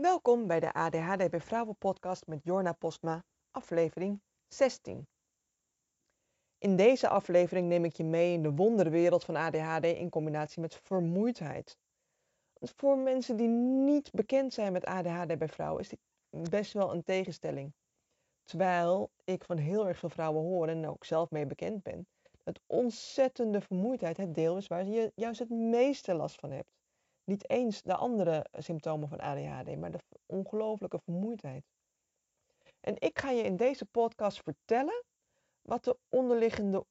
Welkom bij de ADHD bij Vrouwen podcast met Jorna Postma, aflevering 16. In deze aflevering neem ik je mee in de wonderwereld van ADHD in combinatie met vermoeidheid. Voor mensen die niet bekend zijn met ADHD bij vrouwen is dit best wel een tegenstelling. Terwijl ik van heel erg veel vrouwen hoor en ook zelf mee bekend ben, dat ontzettende vermoeidheid het deel is waar je juist het meeste last van hebt. Niet eens de andere symptomen van ADHD, maar de ongelooflijke vermoeidheid. En ik ga je in deze podcast vertellen wat de onderliggende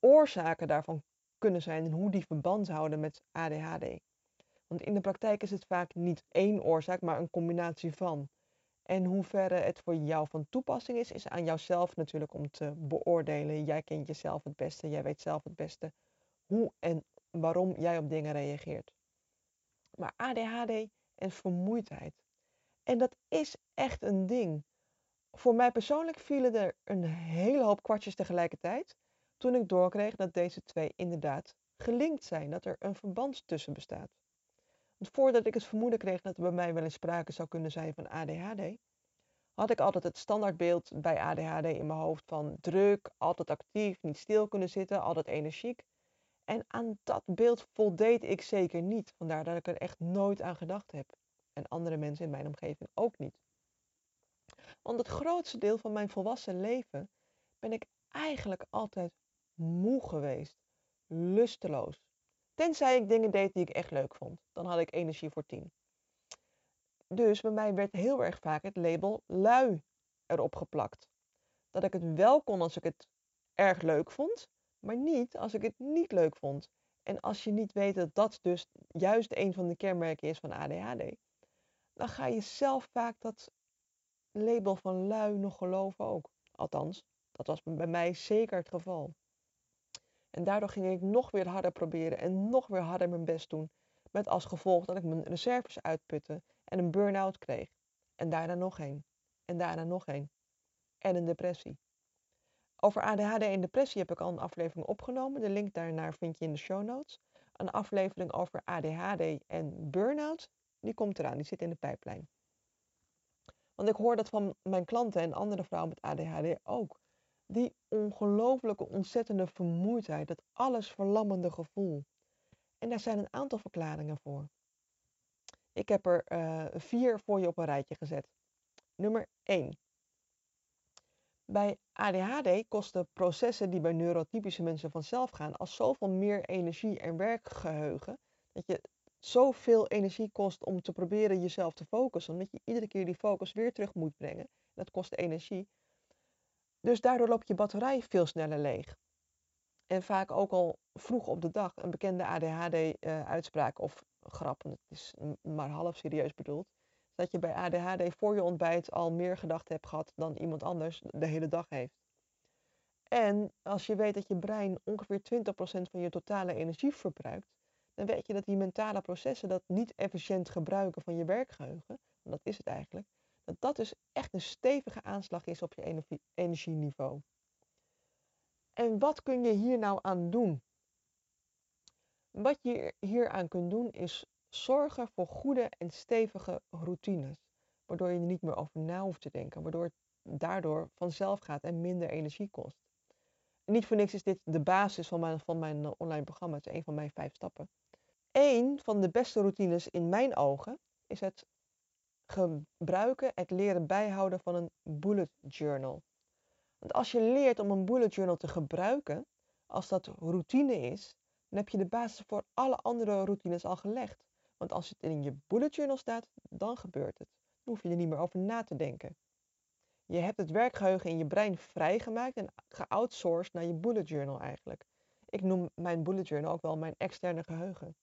oorzaken daarvan kunnen zijn en hoe die verband houden met ADHD. Want in de praktijk is het vaak niet één oorzaak, maar een combinatie van. En hoeverre het voor jou van toepassing is, is aan jouzelf natuurlijk om te beoordelen. Jij kent jezelf het beste, jij weet zelf het beste hoe en waarom jij op dingen reageert. Maar ADHD en vermoeidheid. En dat is echt een ding. Voor mij persoonlijk vielen er een hele hoop kwartjes tegelijkertijd toen ik doorkreeg dat deze twee inderdaad gelinkt zijn, dat er een verband tussen bestaat. Want voordat ik het vermoeden kreeg dat er bij mij wel eens sprake zou kunnen zijn van ADHD, had ik altijd het standaardbeeld bij ADHD in mijn hoofd van druk, altijd actief, niet stil kunnen zitten, altijd energiek. En aan dat beeld voldeed ik zeker niet, vandaar dat ik er echt nooit aan gedacht heb. En andere mensen in mijn omgeving ook niet. Want het grootste deel van mijn volwassen leven ben ik eigenlijk altijd moe geweest, lusteloos. Tenzij ik dingen deed die ik echt leuk vond. Dan had ik energie voor tien. Dus bij mij werd heel erg vaak het label lui erop geplakt. Dat ik het wel kon als ik het erg leuk vond, maar niet als ik het niet leuk vond. En als je niet weet dat dat dus juist een van de kenmerken is van ADHD, dan ga je zelf vaak dat label van lui nog geloven ook. Althans, dat was bij mij zeker het geval. En daardoor ging ik nog weer harder proberen en nog weer harder mijn best doen. Met als gevolg dat ik mijn reserves uitputte en een burn-out kreeg. En daarna nog één. En daarna nog één. En een depressie. Over ADHD en depressie heb ik al een aflevering opgenomen. De link daarnaar vind je in de show notes. Een aflevering over ADHD en burn-out, die komt eraan. Die zit in de pijplijn. Want ik hoor dat van mijn klanten en andere vrouwen met ADHD ook. Die ongelooflijke, ontzettende vermoeidheid, dat alles verlammende gevoel. En daar zijn een aantal verklaringen voor. Ik heb er uh, vier voor je op een rijtje gezet. Nummer 1. Bij ADHD kosten processen die bij neurotypische mensen vanzelf gaan als zoveel meer energie en werkgeheugen. Dat je zoveel energie kost om te proberen jezelf te focussen. Omdat je iedere keer die focus weer terug moet brengen. Dat kost energie. Dus daardoor loopt je batterij veel sneller leeg. En vaak ook al vroeg op de dag een bekende ADHD-uitspraak eh, of grap, het is maar half serieus bedoeld, dat je bij ADHD voor je ontbijt al meer gedachten hebt gehad dan iemand anders de hele dag heeft. En als je weet dat je brein ongeveer 20% van je totale energie verbruikt, dan weet je dat die mentale processen dat niet efficiënt gebruiken van je werkgeheugen, want dat is het eigenlijk, dat dat dus echt een stevige aanslag is op je energieniveau. En wat kun je hier nou aan doen? Wat je hier aan kunt doen is zorgen voor goede en stevige routines, waardoor je er niet meer over na hoeft te denken, waardoor het daardoor vanzelf gaat en minder energie kost. niet voor niks is dit de basis van mijn, van mijn eh, online programma. Het is een van mijn vijf stappen. Eén van de beste routines in mijn ogen is het gebruiken, het leren bijhouden van een bullet journal. Want als je leert om een bullet journal te gebruiken, als dat routine is, dan heb je de basis voor alle andere routines al gelegd. Want als het in je bullet journal staat, dan gebeurt het. Dan hoef je er niet meer over na te denken. Je hebt het werkgeheugen in je brein vrijgemaakt en geoutsourced naar je bullet journal eigenlijk. Ik noem mijn bullet journal ook wel mijn externe geheugen.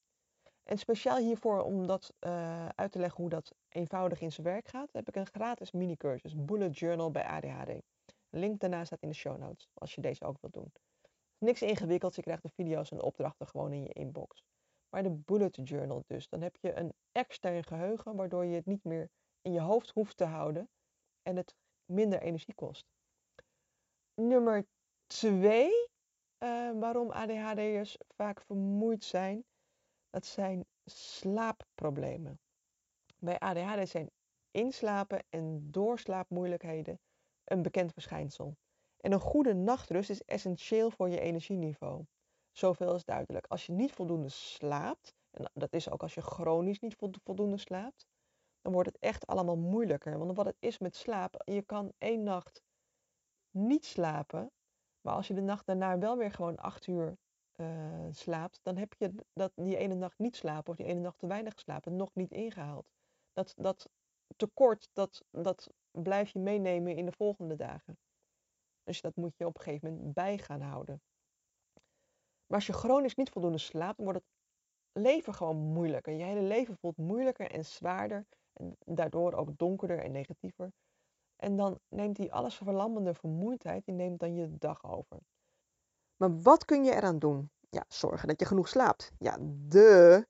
En speciaal hiervoor, om dat uh, uit te leggen hoe dat eenvoudig in zijn werk gaat, heb ik een gratis mini-cursus, Bullet Journal bij ADHD. Link daarna staat in de show notes, als je deze ook wilt doen. Niks ingewikkelds, je krijgt de video's en opdrachten gewoon in je inbox. Maar de bullet journal dus, dan heb je een extern geheugen waardoor je het niet meer in je hoofd hoeft te houden en het minder energie kost. Nummer twee, uh, waarom ADHD'ers vaak vermoeid zijn, dat zijn slaapproblemen. Bij ADHD zijn inslapen en doorslaapmoeilijkheden een bekend verschijnsel. En een goede nachtrust is essentieel voor je energieniveau. Zoveel is duidelijk. Als je niet voldoende slaapt, en dat is ook als je chronisch niet voldoende slaapt, dan wordt het echt allemaal moeilijker. Want wat het is met slaap, je kan één nacht niet slapen, maar als je de nacht daarna wel weer gewoon acht uur uh, slaapt, dan heb je dat, die ene nacht niet slapen of die ene nacht te weinig geslapen nog niet ingehaald. Dat, dat tekort, dat, dat blijf je meenemen in de volgende dagen. Dus dat moet je op een gegeven moment bij gaan houden. Maar als je chronisch niet voldoende slaapt, dan wordt het leven gewoon moeilijker. Je hele leven voelt moeilijker en zwaarder. En daardoor ook donkerder en negatiever. En dan neemt die alles verlammende vermoeidheid, die neemt dan je dag over. Maar wat kun je eraan doen? Ja, zorgen dat je genoeg slaapt. Ja, de.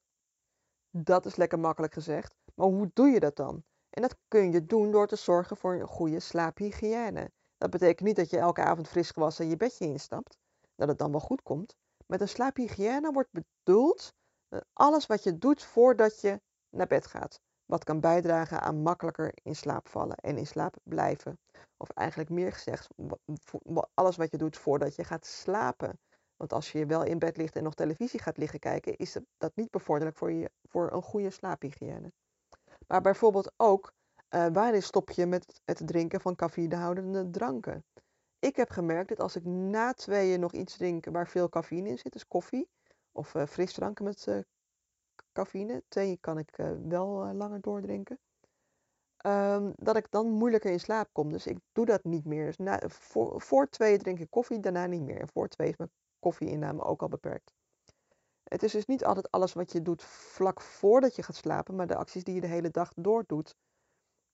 Dat is lekker makkelijk gezegd. Maar hoe doe je dat dan? En dat kun je doen door te zorgen voor een goede slaaphygiëne. Dat betekent niet dat je elke avond fris gewassen je bedje instapt. Dat het dan wel goed komt. Met een slaaphygiëne wordt bedoeld eh, alles wat je doet voordat je naar bed gaat. Wat kan bijdragen aan makkelijker in slaap vallen en in slaap blijven. Of eigenlijk meer gezegd, alles wat je doet voordat je gaat slapen. Want als je wel in bed ligt en nog televisie gaat liggen kijken, is dat niet bevorderlijk voor, je, voor een goede slaaphygiëne. Maar bijvoorbeeld ook, uh, waarin stop je met het drinken van cafeïnehoudende dranken? Ik heb gemerkt dat als ik na tweeën nog iets drink waar veel cafeïne in zit, dus koffie of uh, frisdranken met uh, cafeïne, thee kan ik wel langer doordrinken, um, dat ik dan moeilijker in slaap kom. Dus ik doe dat niet meer. Dus na, voor, voor tweeën drink ik koffie, daarna niet meer. En voor twee is mijn koffieinname ook al beperkt. Het is dus niet altijd alles wat je doet vlak voordat je gaat slapen, maar de acties die je de hele dag door doet,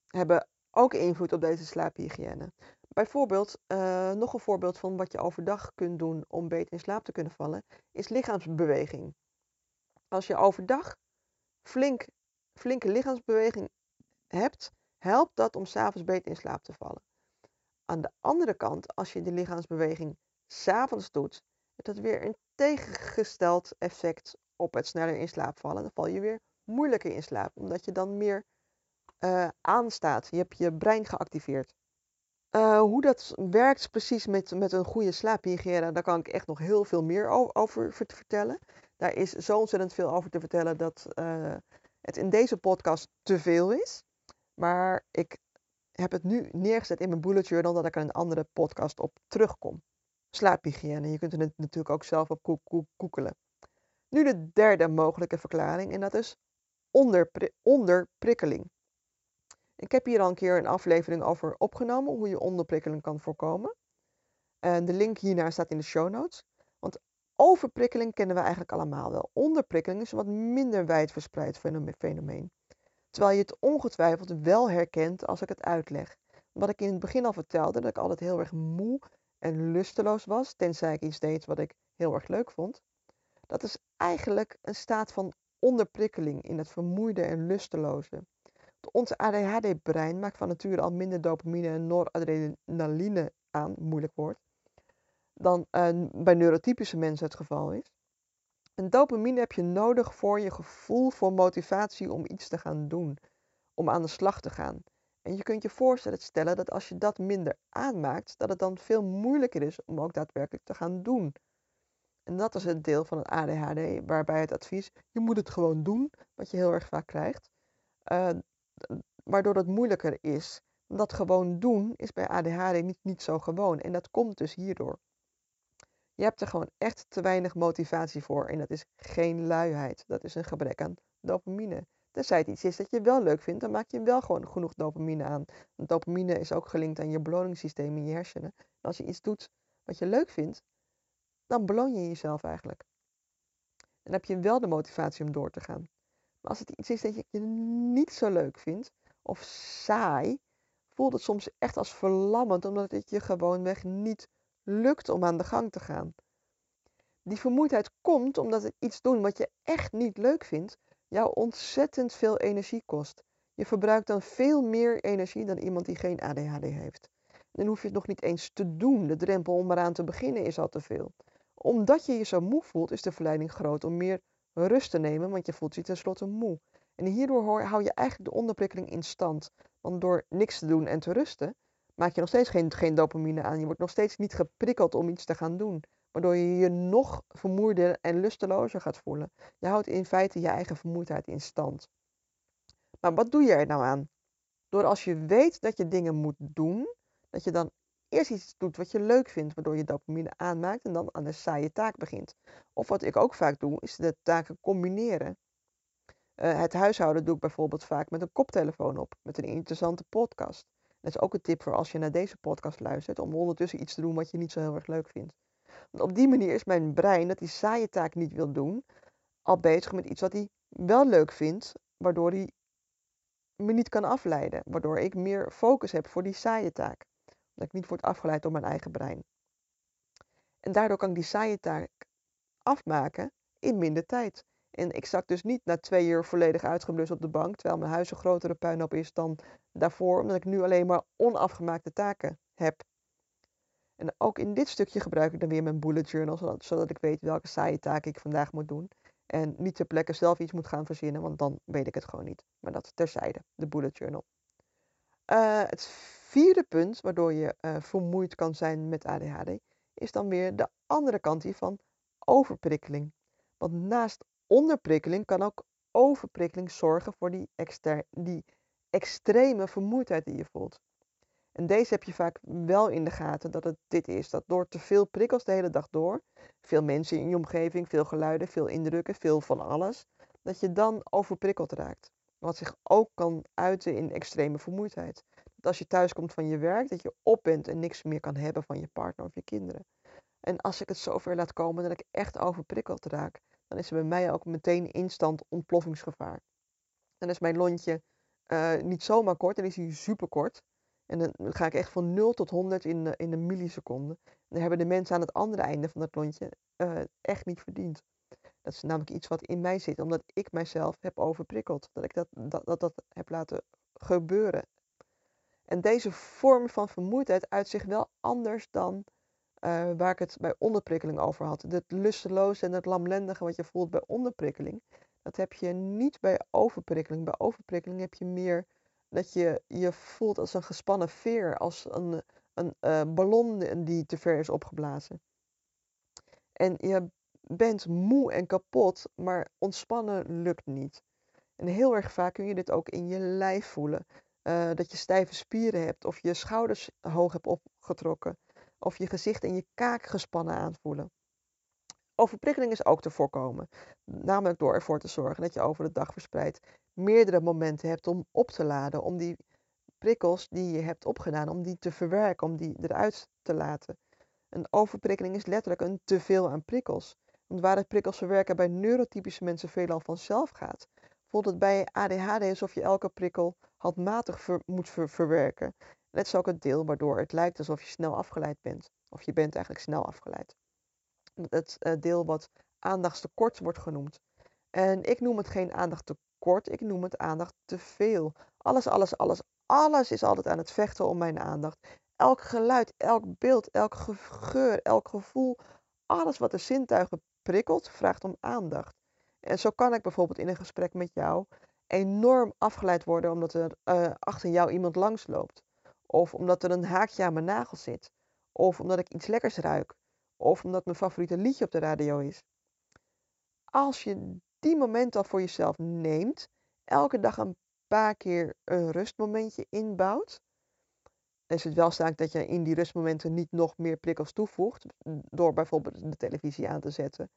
hebben ook invloed op deze slaaphygiëne. Bijvoorbeeld, uh, nog een voorbeeld van wat je overdag kunt doen om beter in slaap te kunnen vallen, is lichaamsbeweging. Als je overdag flink, flinke lichaamsbeweging hebt, helpt dat om s'avonds beter in slaap te vallen. Aan de andere kant, als je de lichaamsbeweging s'avonds doet, heeft dat weer een tegengesteld effect op het sneller in slaap vallen. Dan val je weer moeilijker in slaap, omdat je dan meer uh, aanstaat. Je hebt je brein geactiveerd. Uh, hoe dat werkt precies met, met een goede slaaphygiëne, daar kan ik echt nog heel veel meer over, vertellen. Daar is zo ontzettend veel over te vertellen dat uh, het in deze podcast te veel is. Maar ik heb het nu neergezet in mijn bullet journal dat ik er een andere podcast op terugkom. Slaaphygiëne, je kunt er natuurlijk ook zelf op koekelen. Nu de derde mogelijke verklaring en dat is onderpri onderprikkeling. Ik heb hier al een keer een aflevering over opgenomen hoe je onderprikkeling kan voorkomen. En de link hiernaar staat in de show notes. Want overprikkeling kennen we eigenlijk allemaal wel. Onderprikkeling is een wat minder wijdverspreid fenomeen. Terwijl je het ongetwijfeld wel herkent als ik het uitleg. Wat ik in het begin al vertelde, dat ik altijd heel erg moe en lusteloos was, tenzij ik iets deed wat ik heel erg leuk vond. Dat is eigenlijk een staat van onderprikkeling in het vermoeide en lusteloze. Onze ADHD-brein maakt van nature al minder dopamine en noradrenaline aan, moeilijk woord, dan uh, bij neurotypische mensen het geval is. En dopamine heb je nodig voor je gevoel voor motivatie om iets te gaan doen, om aan de slag te gaan. En je kunt je voorstellen stellen dat als je dat minder aanmaakt, dat het dan veel moeilijker is om ook daadwerkelijk te gaan doen. En dat is het deel van het ADHD, waarbij het advies, je moet het gewoon doen, wat je heel erg vaak krijgt, uh, waardoor het moeilijker is. Dat gewoon doen is bij ADHD niet, niet zo gewoon. En dat komt dus hierdoor. Je hebt er gewoon echt te weinig motivatie voor. En dat is geen luiheid. Dat is een gebrek aan dopamine. Tenzij het iets is dat je wel leuk vindt, dan maak je wel gewoon genoeg dopamine aan. Dopamine is ook gelinkt aan je beloningssysteem in je hersenen. En als je iets doet wat je leuk vindt, dan beloon je jezelf eigenlijk. En dan heb je wel de motivatie om door te gaan. Als het iets is dat je niet zo leuk vindt, of saai, voelt het soms echt als verlammend, omdat het je gewoonweg niet lukt om aan de gang te gaan. Die vermoeidheid komt omdat het iets doen wat je echt niet leuk vindt, jou ontzettend veel energie kost. Je verbruikt dan veel meer energie dan iemand die geen ADHD heeft. Dan hoef je het nog niet eens te doen. De drempel om eraan te beginnen is al te veel. Omdat je je zo moe voelt, is de verleiding groot om meer rust te nemen, want je voelt je tenslotte moe. En hierdoor hou je eigenlijk de onderprikkeling in stand. Want door niks te doen en te rusten, maak je nog steeds geen, geen dopamine aan. Je wordt nog steeds niet geprikkeld om iets te gaan doen. Waardoor je je nog vermoeider en lustelozer gaat voelen. Je houdt in feite je eigen vermoeidheid in stand. Maar wat doe je er nou aan? Door als je weet dat je dingen moet doen, dat je dan eerst iets doet wat je leuk vindt, waardoor je dopamine aanmaakt en dan aan de saaie taak begint. Of wat ik ook vaak doe, is de taken combineren. Uh, het huishouden doe ik bijvoorbeeld vaak met een koptelefoon op, met een interessante podcast. Dat is ook een tip voor als je naar deze podcast luistert, om ondertussen iets te doen wat je niet zo heel erg leuk vindt. Want op die manier is mijn brein, dat die saaie taak niet wil doen, al bezig met iets wat hij wel leuk vindt, waardoor hij me niet kan afleiden. Waardoor ik meer focus heb voor die saaie taak. Dat ik niet word afgeleid door mijn eigen brein. En daardoor kan ik die saaie taak afmaken in minder tijd. En ik zak dus niet na twee uur volledig uitgeblust op de bank, terwijl mijn huis een grotere puinhoop is dan daarvoor, omdat ik nu alleen maar onafgemaakte taken heb. En ook in dit stukje gebruik ik dan weer mijn bullet journal, zodat, zodat ik weet welke saaie taken ik vandaag moet doen. En niet ter plekke zelf iets moet gaan verzinnen, want dan weet ik het gewoon niet. Maar dat terzijde, de bullet journal. Uh, het vierde punt waardoor je uh, vermoeid kan zijn met ADHD, is dan weer de andere kant hiervan, overprikkeling. Want naast onderprikkeling kan ook overprikkeling zorgen voor die extreme vermoeidheid die je voelt. En deze heb je vaak wel in de gaten dat het dit is. Dat door te veel prikkels de hele dag door, veel mensen in je omgeving, veel geluiden, veel indrukken, veel van alles, dat je dan overprikkeld raakt. Wat zich ook kan uiten in extreme vermoeidheid. Dat als je thuis komt van je werk, dat je op bent en niks meer kan hebben van je partner of je kinderen. En als ik het zover laat komen dat ik echt overprikkeld raak, dan is er bij mij ook meteen instant ontploffingsgevaar. Dan is mijn lontje uh, niet zomaar kort, dan is hij super kort. En dan ga ik echt van 0 tot 100 in, in een milliseconde. Dan hebben de mensen aan het andere einde van dat lontje uh, echt niet verdiend. Dat is namelijk iets wat in mij zit, omdat ik mijzelf heb overprikkeld. Dat ik dat, dat, dat, dat heb laten gebeuren. En deze vorm van vermoeidheid uit zich wel anders dan uh, waar ik het bij onderprikkeling over had. Het lusteloze en het lamlendige wat je voelt bij onderprikkeling. Dat heb je niet bij overprikkeling. Bij overprikkeling heb je meer dat je je voelt als een gespannen veer, als een, een uh, ballon die te ver is opgeblazen. En je bent moe en kapot, maar ontspannen lukt niet. En heel erg vaak kun je dit ook in je lijf voelen. Uh, dat je stijve spieren hebt, of je schouders hoog hebt opgetrokken, of je gezicht en je kaak gespannen aanvoelen. Overprikkeling is ook te voorkomen, namelijk door ervoor te zorgen dat je over de dag verspreid meerdere momenten hebt om op te laden, om die prikkels die je hebt opgedaan, om die te verwerken, om die eruit te laten. Een overprikkeling is letterlijk een teveel aan prikkels. Want waar het prikkels verwerken bij neurotypische mensen veelal vanzelf gaat, voelt het bij ADHD alsof je elke prikkel handmatig moet verwerken. Dat is ook het deel waardoor het lijkt alsof je snel afgeleid bent. Of je bent eigenlijk snel afgeleid. Het uh, deel wat aandachtstekort wordt genoemd. En ik noem het geen aandachttekort, ik noem het aandacht te veel. Alles, alles, alles, alles is altijd aan het vechten om mijn aandacht. Elk geluid, elk beeld, elk geur, elk gevoel, alles wat de zintuigen prikkelt, vraagt om aandacht. En zo kan ik bijvoorbeeld in een gesprek met jou enorm afgeleid worden omdat er uh, achter jou iemand langsloopt. Of omdat er een haakje aan mijn nagel zit. Of omdat ik iets lekkers ruik. Of omdat mijn favoriete liedje op de radio is. Als je die momenten al voor jezelf neemt, elke dag een paar keer een rustmomentje inbouwt, is het wel zaak dat je in die rustmomenten niet nog meer prikkels toevoegt, door bijvoorbeeld de televisie aan te zetten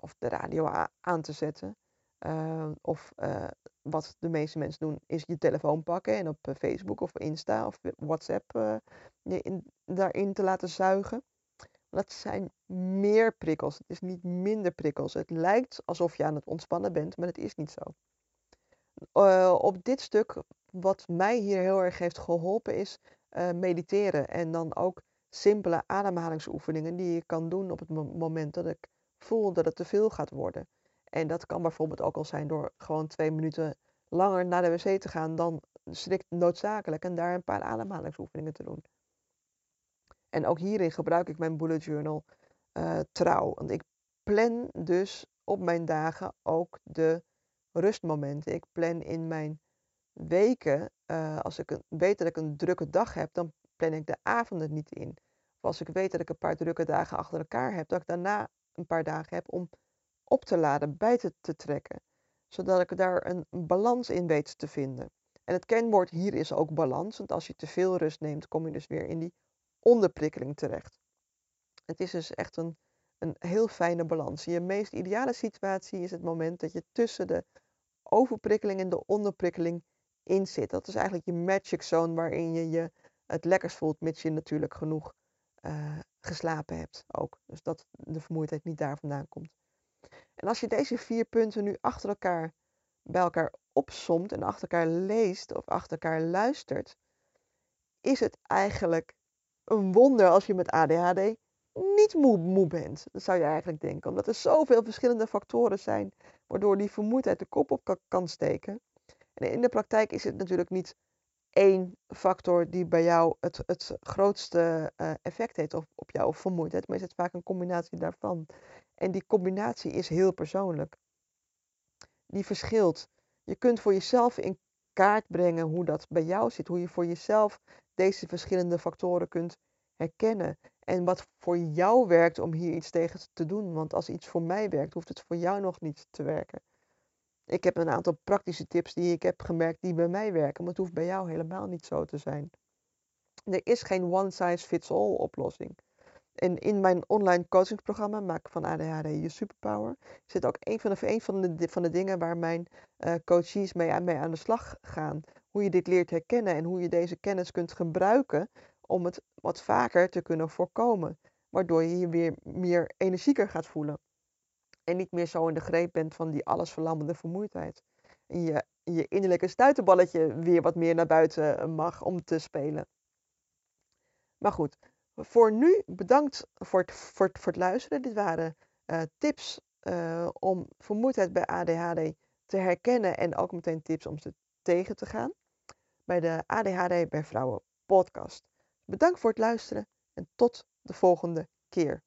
of de radio aan te zetten. Uh, of uh, wat de meeste mensen doen, is je telefoon pakken en op eh, Facebook of Insta of WhatsApp uh, in, daarin te laten zuigen. Dat zijn meer prikkels. Het is niet minder prikkels. Het lijkt alsof je aan het ontspannen bent, maar het is niet zo. Op dit stuk, wat mij hier heel erg heeft geholpen, is uh, mediteren. En dan ook simpele ademhalingsoefeningen die je kan doen op het moment dat ik voel dat het te veel gaat worden. En dat kan bijvoorbeeld ook al zijn door gewoon twee minuten langer naar de wc te gaan dan strikt noodzakelijk en daar een paar ademhalingsoefeningen te doen. En ook hierin gebruik ik mijn bullet journal uh, trouw. Want ik plan dus op mijn dagen ook de rustmomenten. Ik plan in mijn weken, uh, als ik een, weet dat ik een drukke dag heb, dan plan ik de avonden niet in. Of als ik weet dat ik een paar drukke dagen achter elkaar heb, dat ik daarna een paar dagen heb om op te laden, bij te, te trekken. Zodat ik daar een, balans in weet te vinden. En het kenwoord hier is ook balans, want als je te veel rust neemt, kom je dus weer in die onderprikkeling terecht. Het is dus echt een, een heel fijne balans. Je meest ideale situatie is het moment dat je tussen de overprikkeling en de onderprikkeling in zit. Dat is eigenlijk je magic zone waarin je je het lekkers voelt, mits je natuurlijk genoeg uh, geslapen hebt ook. Dus dat de vermoeidheid niet daar vandaan komt. En als je deze vier punten nu achter elkaar bij elkaar opsomt en achter elkaar leest of achter elkaar luistert, is het eigenlijk een wonder als je met ADHD niet moe, moe bent. Dat zou je eigenlijk denken. Omdat er zoveel verschillende factoren zijn waardoor die vermoeidheid de kop op kan steken. En in de praktijk is het natuurlijk niet één factor die bij jou het, het grootste uh, effect heeft op, op jouw vermoeidheid, maar is het vaak een combinatie daarvan. En die combinatie is heel persoonlijk. Die verschilt. Je kunt voor jezelf in kaart brengen hoe dat bij jou zit, hoe je voor jezelf deze verschillende factoren kunt herkennen. En wat voor jou werkt om hier iets tegen te doen. Want als iets voor mij werkt, hoeft het voor jou nog niet te werken. Ik heb een aantal praktische tips die ik heb gemerkt die bij mij werken, maar het hoeft bij jou helemaal niet zo te zijn. Er is geen one size fits all oplossing. En in mijn online coachingsprogramma Maak van ADHD je superpower zit ook een van de, van de, van de dingen waar mijn uh, coaches mee, mee aan de slag gaan. Hoe je dit leert herkennen en hoe je deze kennis kunt gebruiken om het wat vaker te kunnen voorkomen. Waardoor je je weer meer energieker gaat voelen. En niet meer zo in de greep bent van die allesverlammende vermoeidheid. En je, je innerlijke stuiterballetje weer wat meer naar buiten mag om te spelen. Maar goed, voor nu bedankt voor het, voor het, luisteren. Dit waren uh, tips uh, om vermoeidheid bij ADHD te herkennen en ook meteen tips om ze tegen te gaan. Bij de ADHD bij Vrouwen podcast. Bedankt voor het luisteren en tot de volgende keer.